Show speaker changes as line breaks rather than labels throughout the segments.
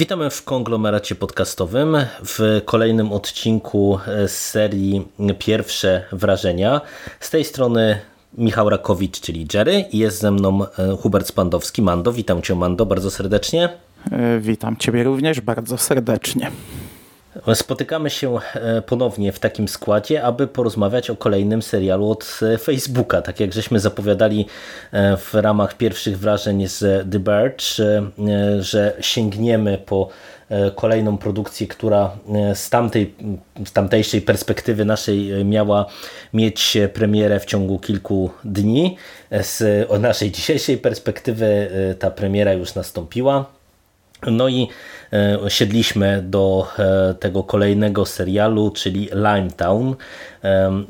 Witamy w konglomeracie podcastowym w kolejnym odcinku z serii Pierwsze Wrażenia. Z tej strony Michał Rakowicz, czyli Jerry i jest ze mną e, Hubert Spandowski. Mando, witam Cię Mando bardzo serdecznie.
E, witam Ciebie również bardzo serdecznie.
Spotykamy się e, ponownie w takim składzie, aby porozmawiać o kolejnym serialu od e, Facebooka. Tak jak żeśmy zapowiadali e, w ramach pierwszych wrażeń z The Birch, że sięgniemy po kolejną produkcję, która z, tamtej, z tamtejszej perspektywy naszej miała mieć premierę w ciągu kilku dni. Z naszej dzisiejszej perspektywy ta premiera już nastąpiła. No i siedliśmy do e, tego kolejnego serialu, czyli Limetown,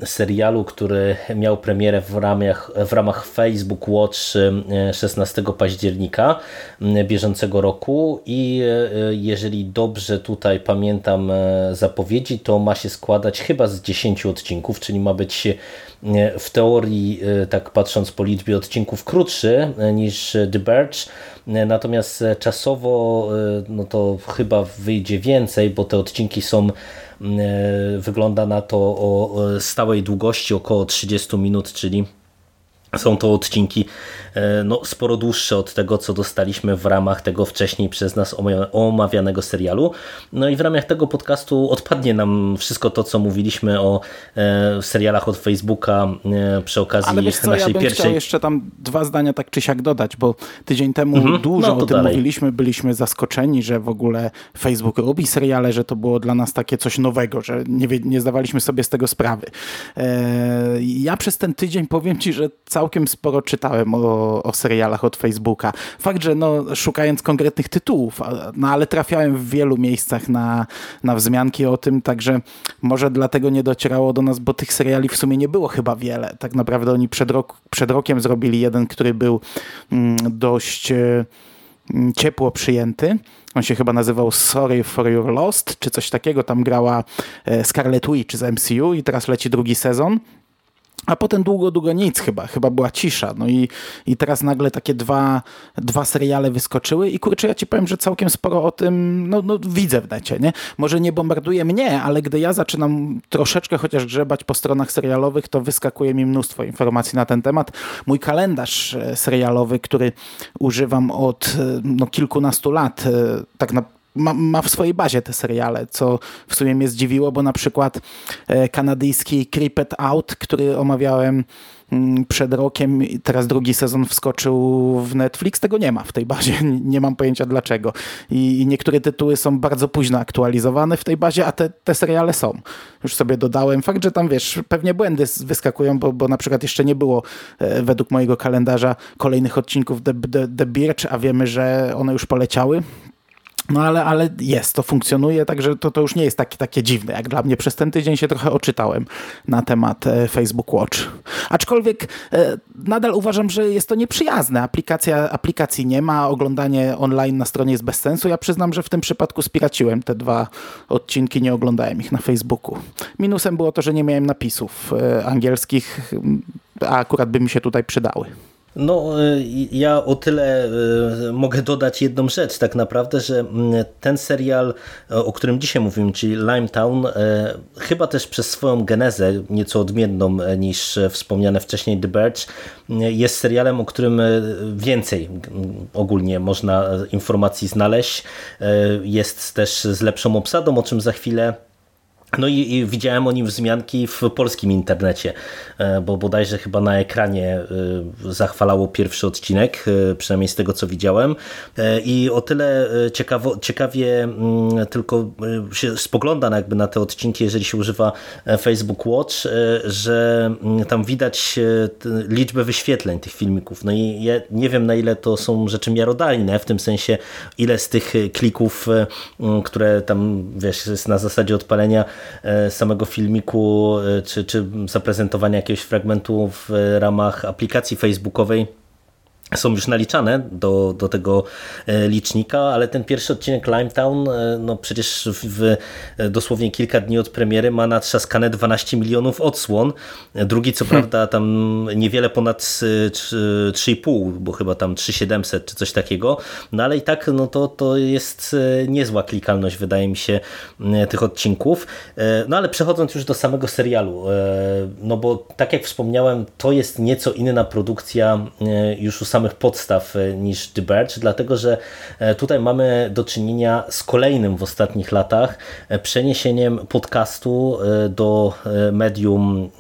serialu, który miał premierę w ramach, w ramach Facebook Watch 16 października bieżącego roku. I e, jeżeli dobrze tutaj pamiętam zapowiedzi, to ma się składać chyba z 10 odcinków, czyli ma być w teorii, tak patrząc po liczbie odcinków, krótszy niż The Birch, natomiast czasowo no to chyba wyjdzie więcej, bo te odcinki są wygląda na to o stałej długości około 30 minut, czyli są to odcinki e, no, sporo dłuższe od tego, co dostaliśmy w ramach tego wcześniej przez nas omawianego serialu. No i w ramach tego podcastu odpadnie nam wszystko to, co mówiliśmy o e, serialach od Facebooka e, przy okazji
Ale wiesz co,
naszej
ja bym
pierwszej...
jeszcze tam dwa zdania tak czy siak dodać, bo tydzień temu mhm. dużo no, o tym dalej. mówiliśmy, byliśmy zaskoczeni, że w ogóle Facebook robi seriale, że to było dla nas takie coś nowego, że nie, nie zdawaliśmy sobie z tego sprawy. Ja przez ten tydzień powiem Ci, że cały całkiem sporo czytałem o, o serialach od Facebooka. Fakt, że no, szukając konkretnych tytułów, no, ale trafiałem w wielu miejscach na, na wzmianki o tym, także może dlatego nie docierało do nas, bo tych seriali w sumie nie było chyba wiele. Tak naprawdę oni przed, rok, przed rokiem zrobili jeden, który był mm, dość e, mm, ciepło przyjęty. On się chyba nazywał Sorry for Your Lost, czy coś takiego. Tam grała e, Scarlet Witch z MCU i teraz leci drugi sezon. A potem długo, długo nic chyba, chyba była cisza. No i, i teraz nagle takie dwa, dwa seriale wyskoczyły i kurczę, ja ci powiem, że całkiem sporo o tym no, no, widzę w necie, nie? Może nie bombarduje mnie, ale gdy ja zaczynam troszeczkę chociaż grzebać po stronach serialowych, to wyskakuje mi mnóstwo informacji na ten temat. Mój kalendarz e, serialowy, który używam od e, no, kilkunastu lat, e, tak naprawdę ma, ma, w swojej bazie te seriale, co w sumie mnie zdziwiło, bo na przykład e, kanadyjski Creeped Out, który omawiałem mm, przed rokiem, teraz drugi sezon wskoczył w Netflix, tego nie ma w tej bazie, nie mam pojęcia dlaczego. I, niektóre tytuły są bardzo późno aktualizowane w tej bazie, a te, te seriale są. Już sobie dodałem. Fakt, że tam wiesz, pewnie błędy wyskakują, bo, bo na przykład jeszcze nie było e, według mojego kalendarza kolejnych odcinków The, The, The Birch, a wiemy, że one już poleciały no ale, ale jest, to funkcjonuje, także to, to już nie jest takie, takie dziwne. Jak dla mnie przez ten tydzień się trochę oczytałem na temat e, Facebook Watch. Aczkolwiek e, nadal uważam, że jest to nieprzyjazne. Aplikacja, aplikacji nie ma, oglądanie online na stronie jest bez sensu. Ja przyznam, że w tym przypadku spiraciłem te dwa odcinki, nie oglądałem ich na Facebooku. Minusem było to, że nie miałem napisów e, angielskich, a akurat by mi się tutaj przydały.
No, y, ja o tyle y, mogę dodać jedną rzecz tak naprawdę, że mm, ten serial, o którym dzisiaj mówimy, czyli Limetown, y, chyba też przez swoją genezę, nieco odmienną niż wspomniane wcześniej The Birch, jest serialem, o którym więcej ogólnie można informacji znaleźć. Jest też z lepszą obsadą, o czym za chwilę No i, i, widziałem o nim wzmianki w polskim internecie, e, bo bodajże chyba na ekranie e, zachwalało pierwszy odcinek, e, przynajmniej z tego co widziałem. I o tyle ciekawo, ciekawie mm, tylko się spogląda jakby na te odcinki, jeżeli się używa Facebook Watch, że mm, tam widać liczbę wyświetleń tych filmików. No i ja nie wiem na ile to są rzeczy miarodajne, w tym sensie ile z tych klików, które tam wiesz, jest na zasadzie odpalenia samego filmiku, e, czy, czy zaprezentowania jakiegoś fragmentu w ramach aplikacji facebookowej są już naliczane do, do tego e, licznika, ale ten pierwszy odcinek Limetown, e, no przecież w, dosłownie kilka dni od premiery ma natrzaskane 12 milionów odsłon. Drugi co hmm. prawda tam niewiele ponad 3,5, bo chyba tam 3700 czy coś takiego, no ale i tak no to, to jest e, niezła klikalność wydaje mi się tych odcinków. No ale przechodząc już do samego serialu, no bo tak jak wspomniałem, to jest nieco inna produkcja już u samego samych podstaw e, niż The Birch, dlatego że e, tutaj mamy do czynienia z kolejnym w ostatnich latach e, przeniesieniem podcastu do medium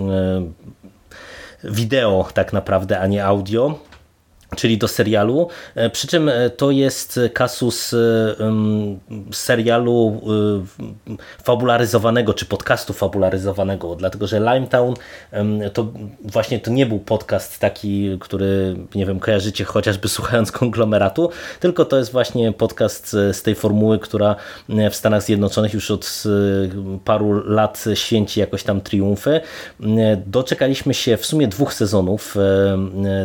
wideo tak naprawdę, a nie audio czyli do serialu. E, przy czym e, to jest kasus e, serialu fabularyzowanego, czy podcastu fabularyzowanego, dlatego że Limetown to właśnie to nie był podcast taki, który, nie wiem, kojarzycie chociażby słuchając konglomeratu, tylko to jest właśnie podcast z tej formuły, która w Stanach Zjednoczonych już od paru lat święci jakoś tam triumfy. Doczekaliśmy się w sumie dwóch sezonów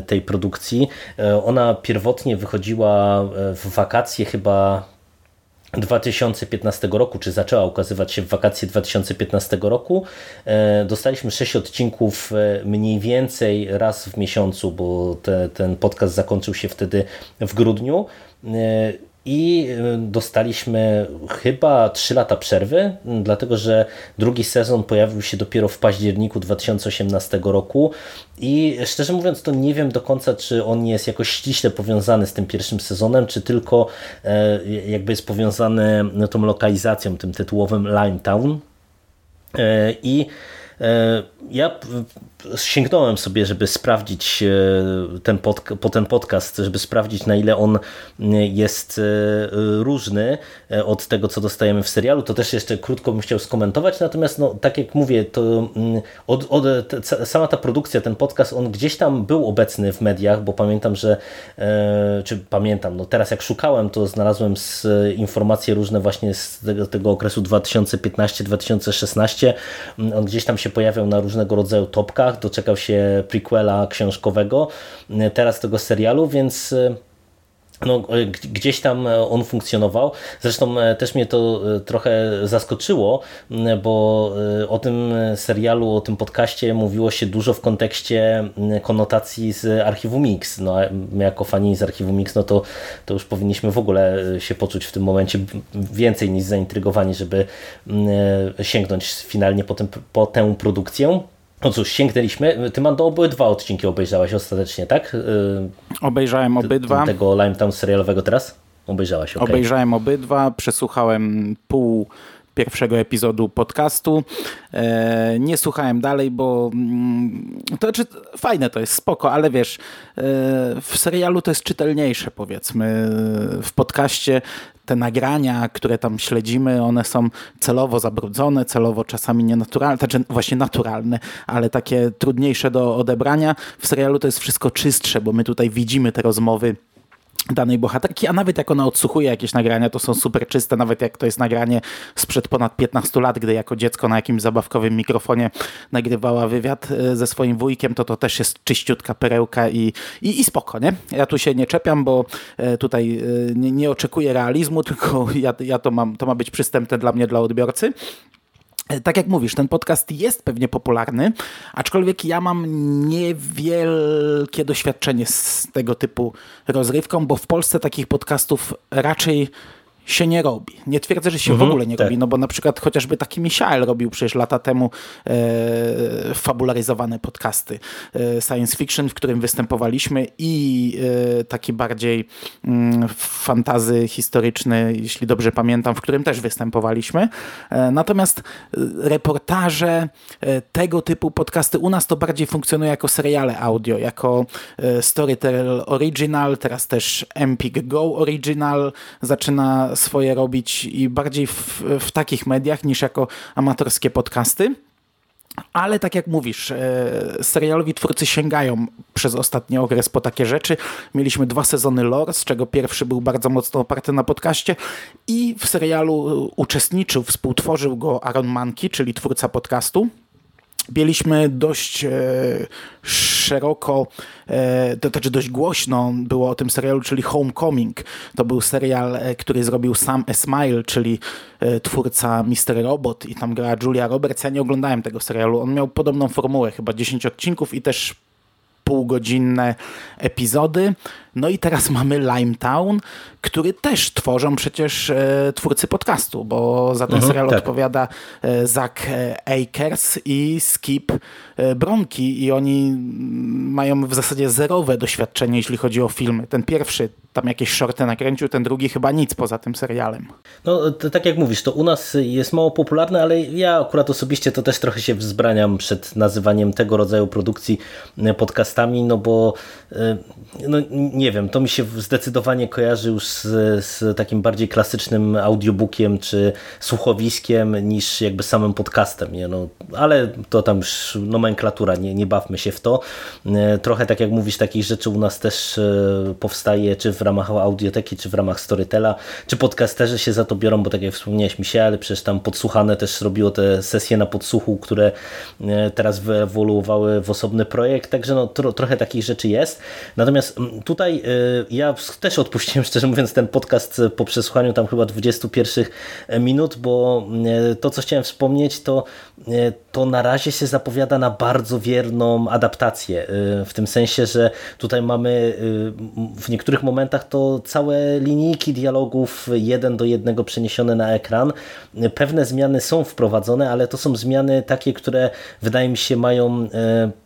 tej produkcji. E, ona pierwotnie wychodziła e, w wakacje chyba 2015 roku, czy zaczęła ukazywać się w wakacje 2015 roku. E, dostaliśmy 6 odcinków mniej więcej raz w miesiącu, bo te, ten podcast zakończył się wtedy w grudniu i y, dostaliśmy chyba 3 lata przerwy, dlatego że drugi sezon pojawił się dopiero w październiku 2018 roku i szczerze mówiąc to nie wiem do końca, czy on jest jakoś ściśle powiązany z tym pierwszym sezonem, czy tylko e, jakby jest powiązany tą lokalizacją, tym tytułowym Limetown. I ja sięgnąłem sobie, żeby sprawdzić e, ten, pod, po ten podcast, żeby sprawdzić na ile on jest e, różny e, od tego, co dostajemy w serialu. To też jeszcze krótko bym chciał skomentować, natomiast no, tak jak mówię, to mm, od, od, sama ta produkcja, ten podcast, on gdzieś tam był obecny w mediach, bo pamiętam, że czy pamiętam, no teraz jak szukałem, to znalazłem z informacje różne właśnie z tego, tego okresu 2015-2016. On gdzieś tam się pojawiał na różnego rodzaju topkach, doczekał się prequela książkowego, e, teraz tego serialu, więc e, no, e, gdzieś tam on funkcjonował. Zresztą też mnie to trochę zaskoczyło, bo o tym serialu, o tym podcaście mówiło się dużo w kontekście konotacji z Archiwum Mix. No, my jako fani z Archiwum Mix, no to, to już powinniśmy w ogóle się poczuć w tym momencie więcej niż zaintrygowani, żeby sięgnąć finalnie po, tym, po tę produkcję. No cóż, sięgnęliśmy. Ty Mando obydwa odcinki obejrzałeś ostatecznie, tak? Y,
Obejrzałem obydwa.
Tego Limetown serialowego teraz? Obejrzałaś, okay.
Obejrzałem obydwa, przesłuchałem pół pierwszego epizodu podcastu. E, nie słuchałem dalej, bo mm, to znaczy, fajne to jest, spoko, ale wiesz, e, w serialu to jest czytelniejsze powiedzmy. W podcaście te nagrania, które tam śledzimy, one są celowo zabrudzone, celowo czasami nienaturalne, znaczy właśnie naturalne, ale takie trudniejsze do odebrania. W serialu to jest wszystko czystsze, bo my tutaj widzimy te rozmowy danej bohaterki, a nawet jak ona odsłuchuje jakieś nagrania, to są super czyste, nawet jak to jest nagranie sprzed ponad 15 lat, gdy jako dziecko na jakimś zabawkowym mikrofonie nagrywała wywiad e, ze swoim wujkiem, to to też jest czyściutka perełka i, i, i spoko, nie? Ja tu się nie czepiam, bo e, tutaj e, nie, nie oczekuję realizmu, tylko ja, ja to mam, to ma być przystępne dla mnie, dla odbiorcy. Tak jak mówisz, ten podcast jest pewnie popularny, aczkolwiek ja mam niewielkie doświadczenie z tego typu rozrywką, bo w Polsce takich podcastów raczej się nie robi. Nie twierdzę, że się mhm, w ogóle nie tak. robi, no bo na przykład chociażby taki Michael robił przecież lata temu e, fabularyzowane podcasty e, science fiction, w którym występowaliśmy i e, taki bardziej mm, fantazy historyczny, jeśli dobrze pamiętam, w którym też występowaliśmy. E, natomiast e, reportaże, e, tego typu podcasty u nas to bardziej funkcjonuje jako seriale audio, jako Storytel Original, teraz też Empik Go Original zaczyna swoje robić i bardziej w, w takich mediach niż jako amatorskie podcasty. Ale tak jak mówisz, e, serialowi twórcy sięgają przez ostatni okres po takie rzeczy. Mieliśmy dwa sezony lore, z czego pierwszy był bardzo mocno oparty na podcaście i w serialu uczestniczył, współtworzył go Aaron Mankey, czyli twórca podcastu. Mieliśmy dość e, szeroko, e, to znaczy dość głośno było o tym serialu, czyli Homecoming. To był serial, e, który zrobił Sam Esmail, czyli e, twórca Mister Robot i tam grała Julia Roberts. Ja nie oglądałem tego serialu. On miał podobną formułę, chyba 10 odcinków i też półgodzinne epizody. No i teraz mamy Limetown, który też tworzą przecież e, twórcy podcastu, bo za ten mhm, serial tak. odpowiada e, Zach Akers i Skip e, Bronki i oni mają w zasadzie zerowe doświadczenie, jeśli chodzi o filmy. Ten pierwszy tam jakieś shorty nakręcił, ten drugi chyba nic poza tym serialem.
No tak jak mówisz, to u nas jest mało popularne, ale ja akurat osobiście to też trochę się wzbraniam przed nazywaniem tego rodzaju produkcji podcastami, no bo no nie wiem, to mi się zdecydowanie kojarzy już z, z takim bardziej klasycznym audiobookiem czy słuchowiskiem niż jakby samym podcastem, nie? No, ale to tam już nomenklatura, nie, nie bawmy się w to. E, trochę tak jak mówisz, takich rzeczy u nas też powstaje, czy w ramach audioteki, czy w ramach Storytela, czy podcasterzy się za to biorą, bo tak jak wspomniałeś mi się, ale przecież tam podsłuchane też robiło te sesje na podsłuchu, które e, teraz wyewoluowały w osobny projekt, także no, tro, trochę takich rzeczy jest. Natomiast mm, tutaj e, ja też odpuściłem, szczerze mówiąc, ten podcast po przesłuchaniu tam chyba 21 minut, bo e, to, co chciałem wspomnieć, to, to na razie się zapowiada na bardzo wierną adaptację, w tym sensie, że tutaj mamy w niektórych momentach to całe linijki dialogów jeden do jednego przeniesione na ekran. Pewne zmiany są wprowadzone, ale to są zmiany takie, które wydaje mi się mają e,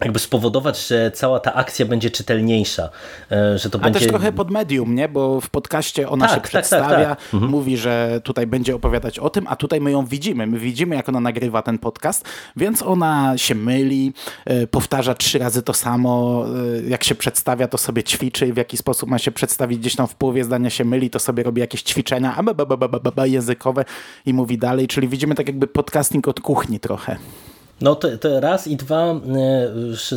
jakby spowodować, że cała ta akcja będzie czytelniejsza. E, że to
A
będzie...
też trochę pod medium, nie? bo w podcaście ona
tak,
się
tak,
przedstawia,
tak, tak.
Mhm. mówi, że tutaj będzie opowiadać o tym, a tutaj my ją widzimy. My widzimy, jak ona nagrywa ten podcast, więc ona się myli, e, powtarza trzy razy to samo, e, jak się przedstawia, to sobie ćwiczy, w jaki sposób ma się przedstawić, gdzieś tam w połowie zdania się myli, to sobie robi jakieś ćwiczenia językowe i mówi dalej, czyli widzimy tak jakby podcasting od kuchni trochę.
No to, to, raz i dwa, e,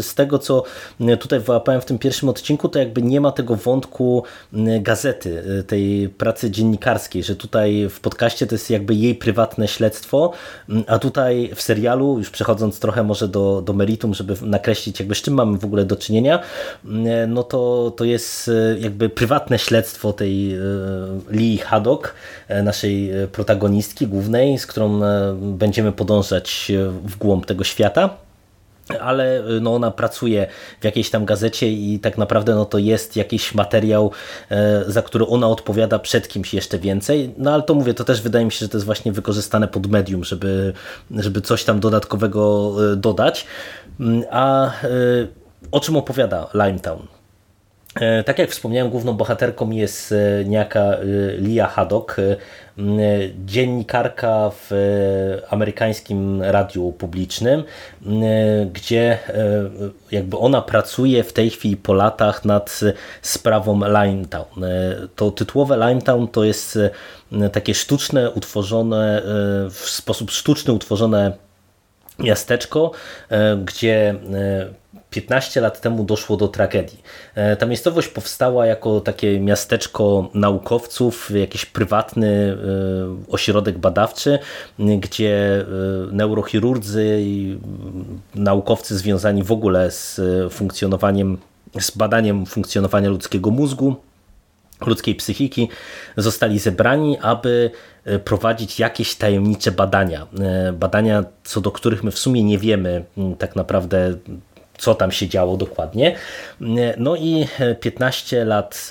z tego co e, tutaj wyłapałem w tym pierwszym odcinku, to jakby nie ma tego wątku gazety, e, tej pracy dziennikarskiej, że tutaj w podcaście to jest jakby jej prywatne śledztwo, a tutaj w serialu, już przechodząc trochę może do, do meritum, żeby nakreślić jakby z czym mamy w ogóle do czynienia, no to, to jest jakby prywatne śledztwo tej Lee Haddock, naszej protagonistki głównej, z którą będziemy podążać w głąb tego świata ale no, ona pracuje w jakiejś tam gazecie i tak naprawdę no, to jest jakiś materiał, e, za który ona odpowiada przed kimś jeszcze więcej. No ale to mówię, to też wydaje mi się, że to jest właśnie wykorzystane pod medium, żeby, żeby coś tam dodatkowego e, dodać. Mm, a e, o czym opowiada Limetown? Tak jak wspomniałem, główną bohaterką jest niejaka Lia Haddock, dziennikarka w amerykańskim radiu publicznym, gdzie jakby ona pracuje w tej chwili po latach nad sprawą Limetown. To tytułowe Limetown to jest takie sztuczne, utworzone, w sposób sztuczny utworzone miasteczko, gdzie 15 lat temu doszło do tragedii. E, ta miejscowość powstała jako takie miasteczko naukowców, jakiś prywatny e, ośrodek badawczy, gdzie e, neurochirurdzy i naukowcy związani w ogóle z funkcjonowaniem, z badaniem funkcjonowania ludzkiego mózgu, ludzkiej psychiki zostali zebrani, aby prowadzić jakieś tajemnicze badania. Badania, co do których my w sumie nie wiemy tak naprawdę co tam się działo dokładnie. No i 15 lat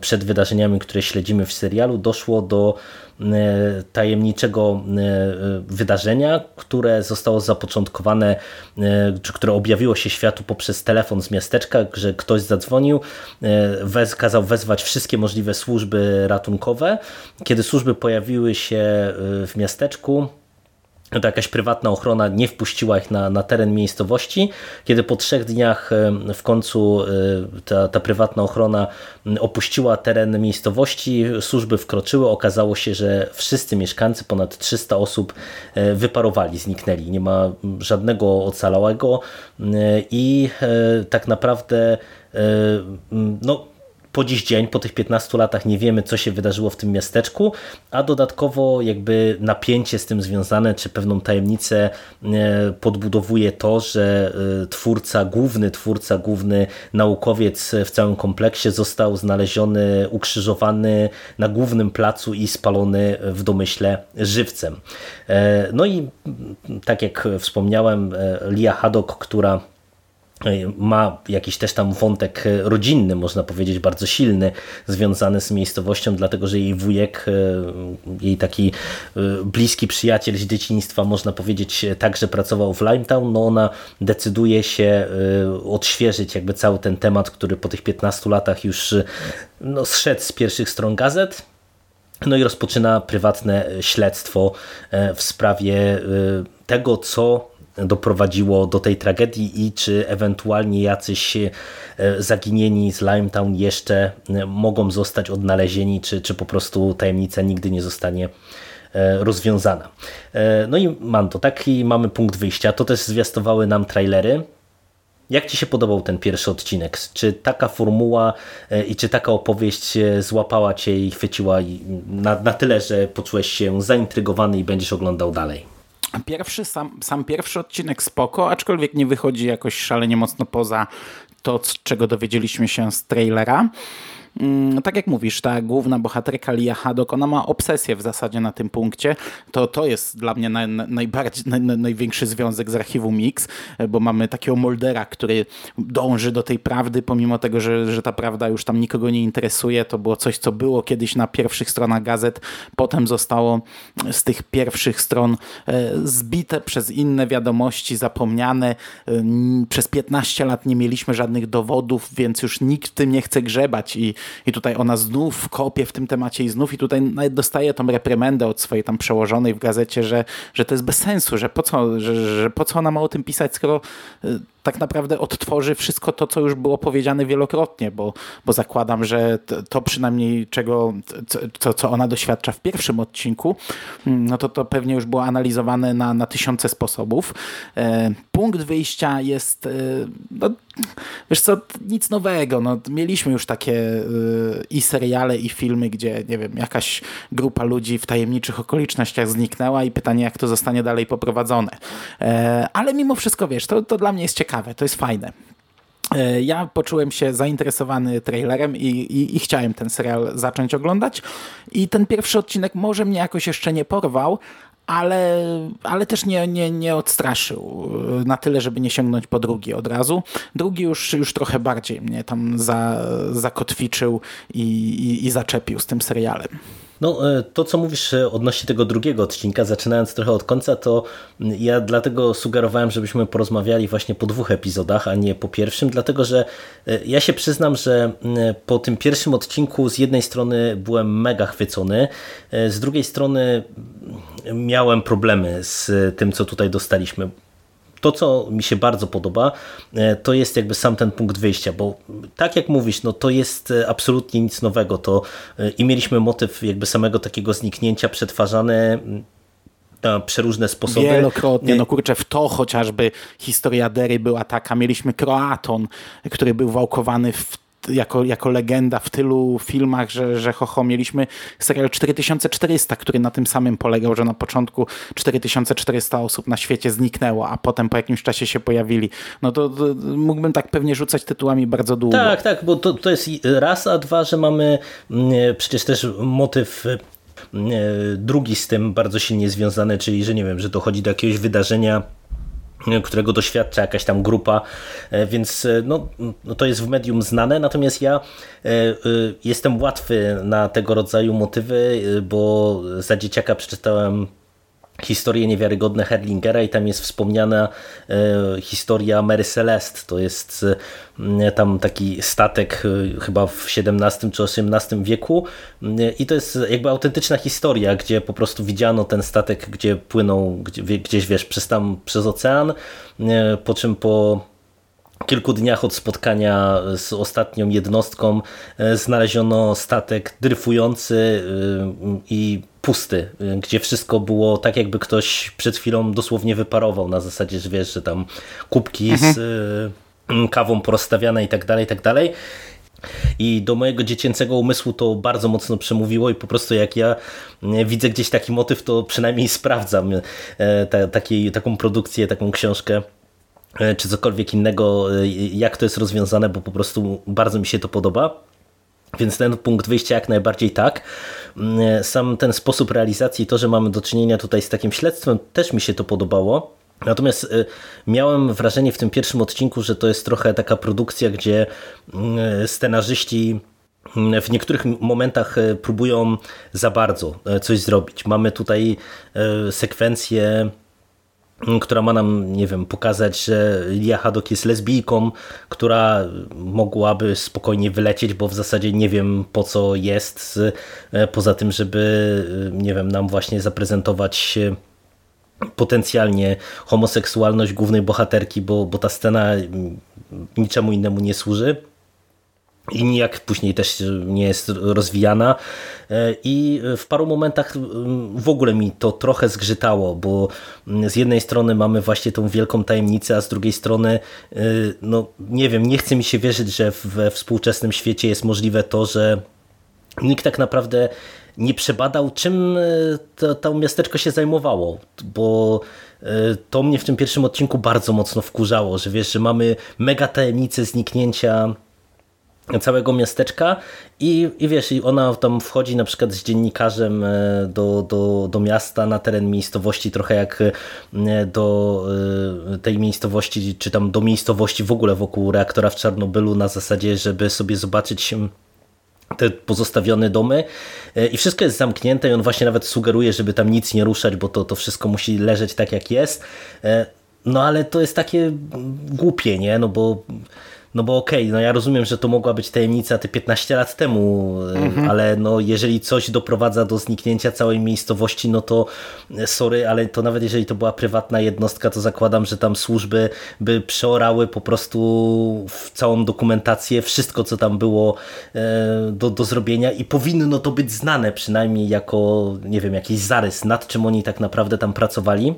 przed wydarzeniami, które śledzimy w serialu, doszło do E, tajemniczego e, wydarzenia, które zostało zapoczątkowane, e, czy które objawiło się światu poprzez telefon z miasteczka, że ktoś zadzwonił, wez, kazał wezwać wszystkie możliwe służby ratunkowe. Kiedy służby pojawiły się w miasteczku, to jakaś prywatna ochrona nie wpuściła ich na, na teren miejscowości. Kiedy po trzech dniach w końcu e, ta, ta prywatna ochrona opuściła teren miejscowości, służby wkroczyły, okazało się, że wszyscy mieszkańcy, ponad 300 osób e, wyparowali, zniknęli. Nie ma żadnego ocalałego e, i tak naprawdę no, po dziś dzień, po tych 15 latach nie wiemy, co się wydarzyło w tym miasteczku, a dodatkowo jakby napięcie z tym związane, czy pewną tajemnicę e, podbudowuje to, że e, twórca, główny twórca, główny naukowiec w całym kompleksie został znaleziony, ukrzyżowany na głównym placu i spalony w domyśle żywcem. E, no i tak jak wspomniałem, Lia Haddock, która ma jakiś też tam wątek rodzinny, można powiedzieć, bardzo silny, związany z miejscowością, dlatego że jej wujek, e, jej taki e, bliski przyjaciel z dzieciństwa, można powiedzieć, także pracował w Limetown, no ona decyduje się e, odświeżyć jakby cały ten temat, który po tych 15 latach już no, zszedł z pierwszych stron gazet, no i rozpoczyna prywatne śledztwo w sprawie tego, co doprowadziło do tej tragedii i czy ewentualnie jacyś e, zaginieni z Limetown jeszcze e, mogą zostać odnalezieni, czy, czy po prostu tajemnica nigdy nie zostanie e, rozwiązana. No i mam to, taki mamy punkt wyjścia. To też zwiastowały nam trailery. Jak Ci się podobał ten pierwszy odcinek? Czy taka formuła i czy taka opowieść złapała Cię i chwyciła na, na tyle, że poczułeś się zaintrygowany i będziesz oglądał dalej?
Pierwszy, sam, sam pierwszy odcinek spoko, aczkolwiek nie wychodzi jakoś szalenie mocno poza to, czego dowiedzieliśmy się z trailera. Mm, tak jak mówisz, ta główna bohaterka Lia Haddock, ona ma obsesję w zasadzie na tym punkcie. To, to jest dla mnie naj, najbardziej, naj, największy związek z archiwum Mix, bo mamy takiego Moldera, który dąży do tej prawdy, pomimo tego, że, że ta prawda już tam nikogo nie interesuje. To było coś, co było kiedyś na pierwszych stronach gazet, potem zostało z tych pierwszych stron e, zbite przez inne wiadomości, zapomniane. E, przez 15 lat nie mieliśmy żadnych dowodów, więc już nikt w tym nie chce grzebać i i tutaj ona znów kopie w tym temacie i znów i tutaj nawet dostaje tą reprymendę od swojej tam przełożonej w gazecie, że, że to jest bez sensu, że po co, że, że po co ona ma o tym pisać, skoro y, tak naprawdę odtworzy wszystko to, co już było powiedziane wielokrotnie, bo, bo zakładam, że to, to przynajmniej czego, co, co ona doświadcza w pierwszym odcinku, mm, no to to pewnie już było analizowane na, na tysiące sposobów. E, punkt wyjścia jest, e, no, wiesz co, nic nowego. No, mieliśmy już takie e, i seriale, i filmy, gdzie, nie wiem, jakaś grupa ludzi w tajemniczych okolicznościach zniknęła i pytanie, jak to zostanie dalej poprowadzone. Ale mimo wszystko, wiesz, to, to dla mnie jest ciekawe ciekawe, to jest fajne. E, ja poczułem się zainteresowany trailerem i, i, i, chciałem ten serial zacząć oglądać. I ten pierwszy odcinek może mnie jakoś jeszcze nie porwał, ale, ale też nie, nie, nie odstraszył e, na tyle, żeby nie sięgnąć po drugi od razu. Drugi już, już trochę bardziej mnie tam za, zakotwiczył i, i, i zaczepił z tym serialem.
No, e, to co mówisz e, odnośnie tego drugiego odcinka, zaczynając trochę od końca, to ja dlatego sugerowałem, żebyśmy porozmawiali właśnie po dwóch epizodach, a nie po pierwszym, dlatego że e, ja się przyznam, że po tym pierwszym odcinku z jednej strony byłem mega chwycony, z drugiej strony miałem problemy z tym, co tutaj dostaliśmy to, co mi się bardzo podoba, e, to jest jakby sam ten punkt wyjścia, bo tak jak mówisz, no to jest e, absolutnie nic nowego. To e, i mieliśmy motyw jakby samego takiego zniknięcia przetwarzany na przeróżne sposoby.
Wielokrotnie, no kurczę, w to chociażby historia Dery była taka. Mieliśmy Kroaton, który był wałkowany w jako, jako legenda w tylu filmach, że, że ho, ho, mieliśmy serial 4400, który na tym samym polegał, że na początku 4400 osób na świecie zniknęło, a potem po jakimś czasie się pojawili. No to, to mógłbym tak pewnie rzucać tytułami bardzo długo.
Tak, tak, bo to, to jest raz, a dwa, że mamy mm, przecież też motyw mm, drugi z tym bardzo silnie związany, czyli że nie wiem, że dochodzi do jakiegoś wydarzenia którego doświadcza jakaś tam grupa, więc no, no to jest w medium znane, natomiast ja jestem łatwy na tego rodzaju motywy, bo za dzieciaka przeczytałem historie niewiarygodne Herlingera i tam jest wspomniana e, historia Mary Celeste. To jest e, tam taki statek e, chyba w XVII czy XVIII wieku i to jest jakby autentyczna historia, gdzie po prostu widziano ten statek, gdzie płynął gdzie, gdzieś wiesz przez tam przez ocean, po czym po kilku dniach od spotkania z ostatnią jednostką znaleziono statek dryfujący i pusty, gdzie wszystko było tak, jakby ktoś przed chwilą dosłownie wyparował na zasadzie, że wiesz, że tam kubki mhm. z kawą porozstawiane i tak dalej, i tak dalej. I do mojego dziecięcego umysłu to bardzo mocno przemówiło i po prostu jak ja widzę gdzieś taki motyw, to przynajmniej sprawdzam ta, taki, taką produkcję, taką książkę czy cokolwiek innego, jak to jest rozwiązane, bo po prostu bardzo mi się to podoba. Więc ten punkt wyjścia jak najbardziej tak. Mm, sam ten sposób realizacji, to, że mamy do czynienia tutaj z takim śledztwem, też mi się to podobało. Natomiast miałem wrażenie w tym pierwszym odcinku, że to jest trochę taka produkcja, gdzie mm, scenarzyści mm, w niektórych momentach próbują za bardzo coś zrobić. Mamy tutaj sekwencję która ma nam, nie wiem, pokazać, że Lia Haddock jest lesbijką, która mogłaby spokojnie wylecieć, bo w zasadzie nie wiem po co jest, e, poza tym, żeby, e, nie wiem, nam właśnie zaprezentować potencjalnie homoseksualność głównej bohaterki, bo, bo ta scena niczemu innemu nie służy i nijak później też nie jest rozwijana. E, i w paru momentach w ogóle mi to trochę zgrzytało, bo z jednej strony mamy właśnie tą wielką tajemnicę, a z drugiej strony e, no nie wiem, nie chce mi się wierzyć, że we współczesnym świecie jest możliwe to, że nikt tak naprawdę nie przebadał, czym e, to, to miasteczko się zajmowało, bo to mnie w tym pierwszym odcinku bardzo mocno wkurzało, że wiesz, że mamy mega tajemnicę zniknięcia całego miasteczka i, i wiesz, i ona tam wchodzi na przykład z dziennikarzem e, do, do, do miasta na teren miejscowości, trochę jak e, do e, tej miejscowości, czy tam do miejscowości w ogóle wokół reaktora w Czarnobylu na zasadzie, żeby sobie zobaczyć te pozostawione domy i wszystko jest zamknięte i on właśnie nawet sugeruje, żeby tam nic nie ruszać, bo to, to wszystko musi leżeć tak jak jest. No ale to jest takie głupie, nie? No bo no bo okej, okay, no ja rozumiem, że to mogła być tajemnica te 15 lat temu, mhm. ale no jeżeli coś doprowadza do zniknięcia całej miejscowości, no to e, sorry, ale to nawet jeżeli to była prywatna jednostka, to zakładam, że tam służby by przeorały po prostu w całą dokumentację, wszystko co tam było e, do, do zrobienia i powinno to być znane przynajmniej jako, nie wiem, jakiś zarys, nad czym oni tak naprawdę tam pracowali.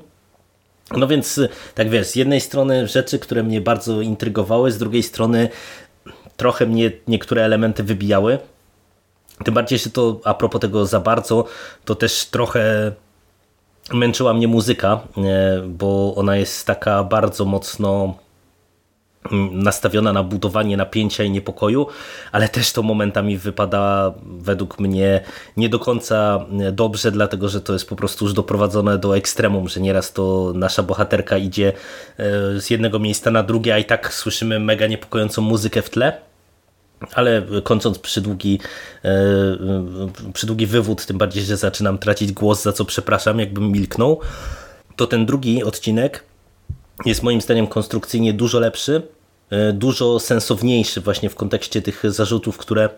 No więc, tak wiesz, z jednej strony rzeczy, które mnie bardzo intrygowały, z drugiej strony trochę mnie niektóre elementy wybijały. Tym bardziej, że to a propos tego za bardzo, to też trochę męczyła mnie muzyka, bo ona jest taka bardzo mocno nastawiona na budowanie napięcia i niepokoju, ale też to momentami wypada według mnie nie do końca dobrze, dlatego że to jest po prostu już doprowadzone do ekstremum, że nieraz to nasza bohaterka idzie e, z jednego miejsca na drugie, a i tak słyszymy mega niepokojącą muzykę w tle. Ale kończąc przydługi, e, przydługi wywód, tym bardziej, że zaczynam tracić głos, za co przepraszam, jakbym milknął, to ten drugi odcinek jest moim zdaniem konstrukcyjnie dużo lepszy, e, dużo sensowniejszy właśnie w kontekście tych zarzutów, które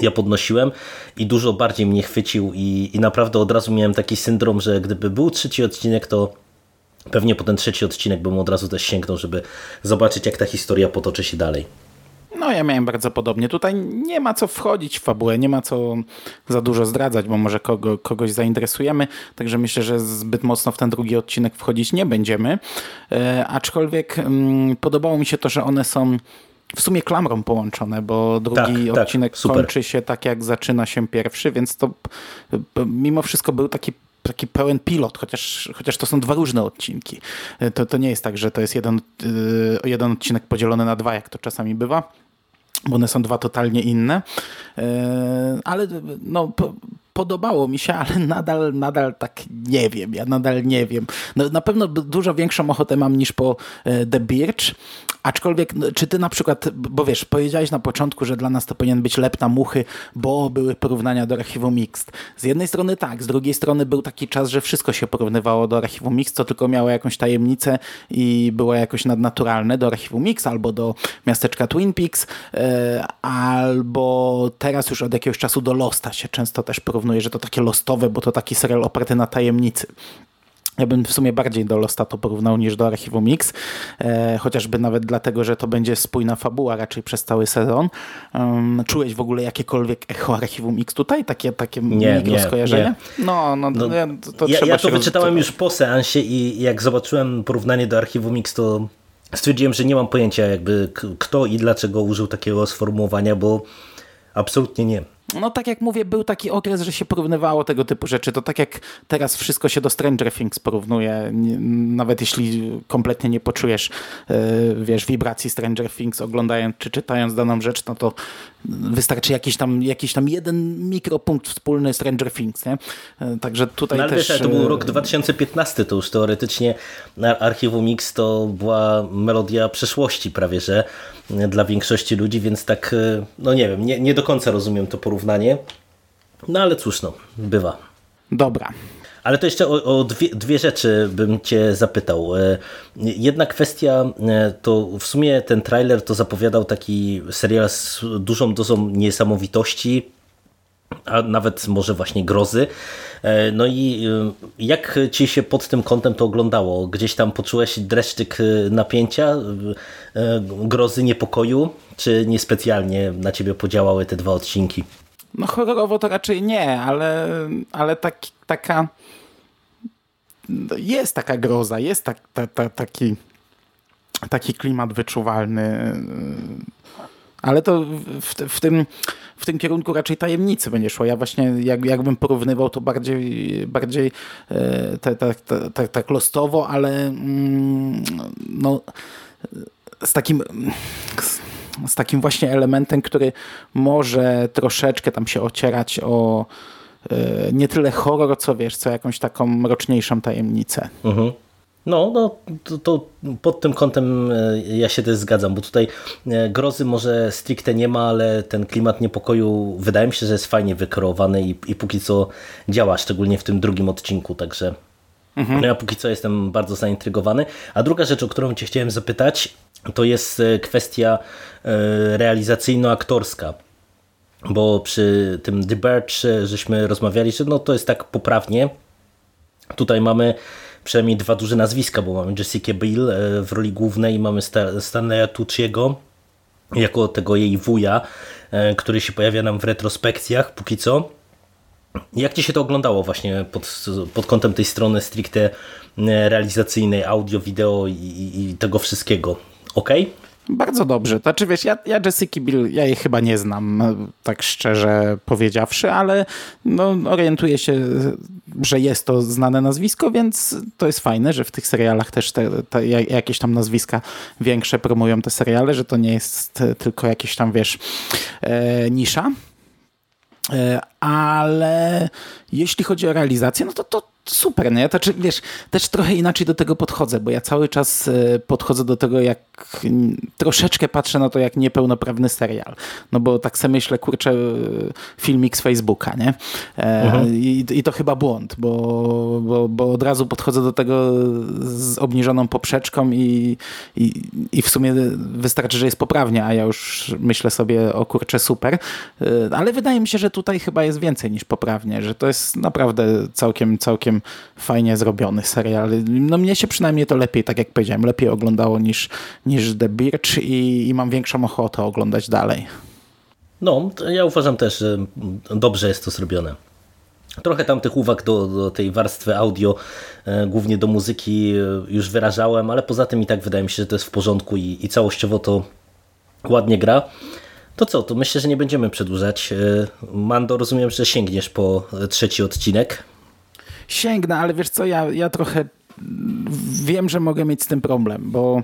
ja podnosiłem i dużo bardziej mnie chwycił i, i naprawdę od razu miałem taki syndrom, że gdyby był trzeci odcinek, to pewnie po ten trzeci odcinek bym od razu też sięgnął, żeby zobaczyć jak ta historia potoczy się dalej.
No ja miałem bardzo podobnie. Tutaj nie ma co wchodzić w fabułę, nie ma co za dużo zdradzać, bo może kogo, kogoś zainteresujemy, także myślę, że zbyt mocno w ten drugi odcinek wchodzić nie będziemy. E, aczkolwiek mm, podobało mi się to, że one są w sumie klamrą połączone, bo drugi tak, tak odcinek tak, kończy się tak, jak zaczyna się pierwszy, więc to mimo wszystko był taki taki pełen pilot, chociaż, chociaż to są dwa różne odcinki. E, to, to nie jest tak, że to jest jeden, e, jeden odcinek podzielony na dwa, jak to czasami bywa bo one są dwa totalnie inne. E, ale no, podobało mi się, ale nadal, nadal tak nie wiem. Ja nadal nie wiem. No, na pewno dużo większą ochotę mam niż po e, The Birch, aczkolwiek no, czy ty na przykład, bo wiesz, powiedziałeś na początku, że dla nas to powinien być lep na muchy, bo były porównania do archiwum Mixed. Z jednej strony tak, z drugiej strony był taki czas, że wszystko się porównywało do archiwum Mixed, co tylko miało jakąś tajemnicę i było jakoś nadnaturalne do archiwum Mix albo do miasteczka Twin Peaks, e, albo teraz już od jakiegoś czasu do Losta się często też porównuje, że to takie lostowe, bo to taki serial oparty na tajemnicy. Ja bym w sumie bardziej do Losta to porównał niż do Archiwum Mix, e, chociażby nawet dlatego, że to będzie spójna fabuła raczej przez cały sezon. Um, czułeś w ogóle jakiekolwiek echo Archiwum Mix tutaj? Takie, takie
nie,
mikro skojarzenie?
No, no, no, to, to ja, ja to wyczytałem już po seansie i jak zobaczyłem porównanie do Archiwum Mix, to stwierdziłem, że nie mam pojęcia jakby kto i dlaczego użył takiego sformułowania, bo absolutnie nie
no tak jak mówię, był taki okres, że się porównywało tego typu rzeczy. To tak jak teraz wszystko się do Stranger Things porównuje. Nawet jeśli kompletnie nie poczujesz, e, wiesz, wibracji Stranger Things oglądając czy czytając daną rzecz, no to wystarczy jakiś tam, jakiś tam jeden mikropunkt wspólny Stranger Things, nie? E, także tutaj no, ale też...
Wiesz, to był rok 2015, to już teoretycznie Archiwum Mix to była melodia przeszłości prawie, że dla większości ludzi, więc tak, e, no nie wiem, nie, nie do końca rozumiem to porównanie. No ale cóż, no, bywa.
Dobra.
Ale to jeszcze o, o dwie, dwie, rzeczy bym cię zapytał. E, jedna kwestia, e, to w sumie ten trailer to zapowiadał taki serial z dużą dozą niesamowitości, a nawet może właśnie grozy. E, no i jak ci się pod tym kątem to oglądało? Gdzieś tam poczułeś dreszczyk napięcia, grozy, niepokoju, czy niespecjalnie na ciebie podziałały te dwa odcinki?
No horrorowo to raczej nie, ale, ale tak, taka jest taka groza, jest tak, ta, ta, taki, taki klimat wyczuwalny, ale to w, w, tym, w tym kierunku raczej tajemnicy będzie szło. Ja właśnie jak, jakbym porównywał to bardziej, bardziej tak, tak, tak, tak lostowo, ale mm, no, z takim z takim właśnie elementem, który może troszeczkę tam się ocierać o E, nie tyle horror, co wiesz, co jakąś taką mroczniejszą tajemnicę. Mhm.
No, no to, to, pod tym kątem e, ja się też zgadzam, bo tutaj e, grozy może stricte nie ma, ale ten klimat niepokoju wydaje mi się, że jest fajnie wykreowany i, i póki co działa, szczególnie w tym drugim odcinku, także mhm. no ja póki co jestem bardzo zaintrygowany. A druga rzecz, o którą cię chciałem zapytać, to jest kwestia realizacyjno-aktorska bo przy tym The Birch żeśmy rozmawiali, że no to jest tak poprawnie. Tutaj mamy przynajmniej dwa duże nazwiska, bo mamy Jessica Biel e, w roli głównej i mamy Stanleya Tucciego jako tego jej wuja, e, który się pojawia nam w retrospekcjach póki co. Jak Ci się to oglądało właśnie pod, pod kątem tej strony stricte e, realizacyjnej, audio, wideo i, i tego wszystkiego? Ok?
Bardzo dobrze. Znaczy wiesz, ja, ja Jessica Bill, ja jej chyba nie znam, tak szczerze powiedziawszy, ale no, orientuję się, że jest to znane nazwisko, więc to jest fajne, że w tych serialach też te, te jakieś tam nazwiska większe promują te seriale, że to nie jest tylko jakieś tam, wiesz, e, nisza. E, ale jeśli chodzi o realizację, no to, to super, nie? Znaczy, wiesz, też trochę inaczej do tego podchodzę, bo ja cały czas e, podchodzę do tego, jak troszeczkę patrzę na to, jak niepełnoprawny serial. No bo tak sobie myślę, kurczę, filmik z Facebooka, nie? E, mhm. I, I, to chyba błąd, bo, bo, bo od razu podchodzę do tego z obniżoną poprzeczką i, i, i w sumie wystarczy, że jest poprawnie, a ja już myślę sobie, o kurczę, super. E, ale wydaje mi się, że tutaj chyba jest więcej niż poprawnie, że to jest naprawdę całkiem, całkiem fajnie zrobiony serial. No mnie się przynajmniej to lepiej, tak jak powiedziałem, lepiej oglądało niż, niż The Birch i, i mam większą ochotę oglądać dalej.
No, ja uważam też, że dobrze jest to zrobione. Trochę tam tych uwag do, do tej warstwy audio, e, głównie do muzyki e, już wyrażałem, ale poza tym i tak wydaje mi się, że to jest w porządku i, i całościowo to ładnie gra. To co, to myślę, że nie będziemy przedłużać. E, Mando, rozumiem, że sięgniesz po trzeci odcinek
sięgnę, ale wiesz co, ja, ja trochę wiem, że mogę mieć z tym problem, bo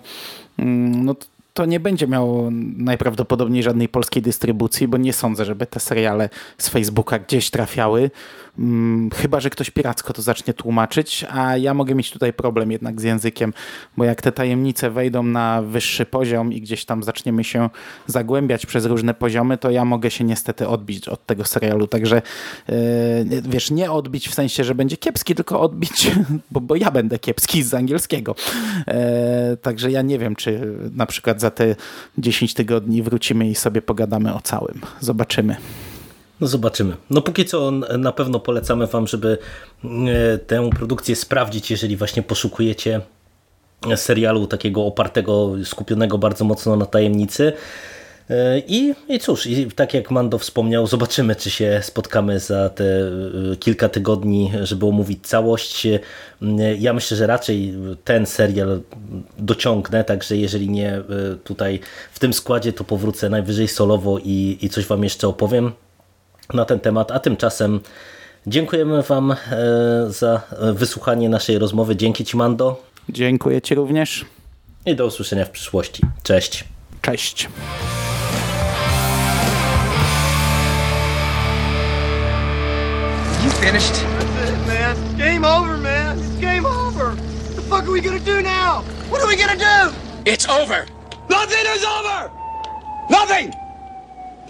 mm, no, to nie będzie miało najprawdopodobniej żadnej polskiej dystrybucji, bo nie sądzę, żeby te seriale z Facebooka gdzieś trafiały. Hmm, chyba, że ktoś piracko to zacznie tłumaczyć, a ja mogę mieć tutaj problem jednak z językiem, bo jak te tajemnice wejdą na wyższy poziom i gdzieś tam zaczniemy się zagłębiać przez różne poziomy, to ja mogę się niestety odbić od tego serialu. Także yy, wiesz, nie odbić w sensie, że będzie kiepski, tylko odbić, bo, bo ja będę kiepski z angielskiego. Yy, także ja nie wiem, czy na przykład za te 10 tygodni wrócimy i sobie pogadamy o całym. Zobaczymy.
No zobaczymy. No póki co na pewno polecamy Wam, żeby e, tę produkcję sprawdzić, jeżeli właśnie poszukujecie serialu takiego opartego, skupionego bardzo mocno na tajemnicy. E, I, I cóż, i tak jak Mando wspomniał, zobaczymy, czy się spotkamy za te e, kilka tygodni, żeby omówić całość. Ja myślę, że raczej ten serial dociągnę, także jeżeli nie tutaj w tym składzie, to powrócę najwyżej solowo i, i coś Wam jeszcze opowiem na ten temat, a tymczasem dziękujemy Wam e, za wysłuchanie naszej rozmowy. Dzięki Ci, Mando.
Dziękuję Ci również.
I do usłyszenia w przyszłości. Cześć.
Cześć.
You finished?
That's it, man. It's game over, man. It's game over. What the fuck are we gonna do now? What are we gonna do?
It's over!
Nothing is over!
Nothing!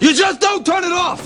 You just don't turn it off!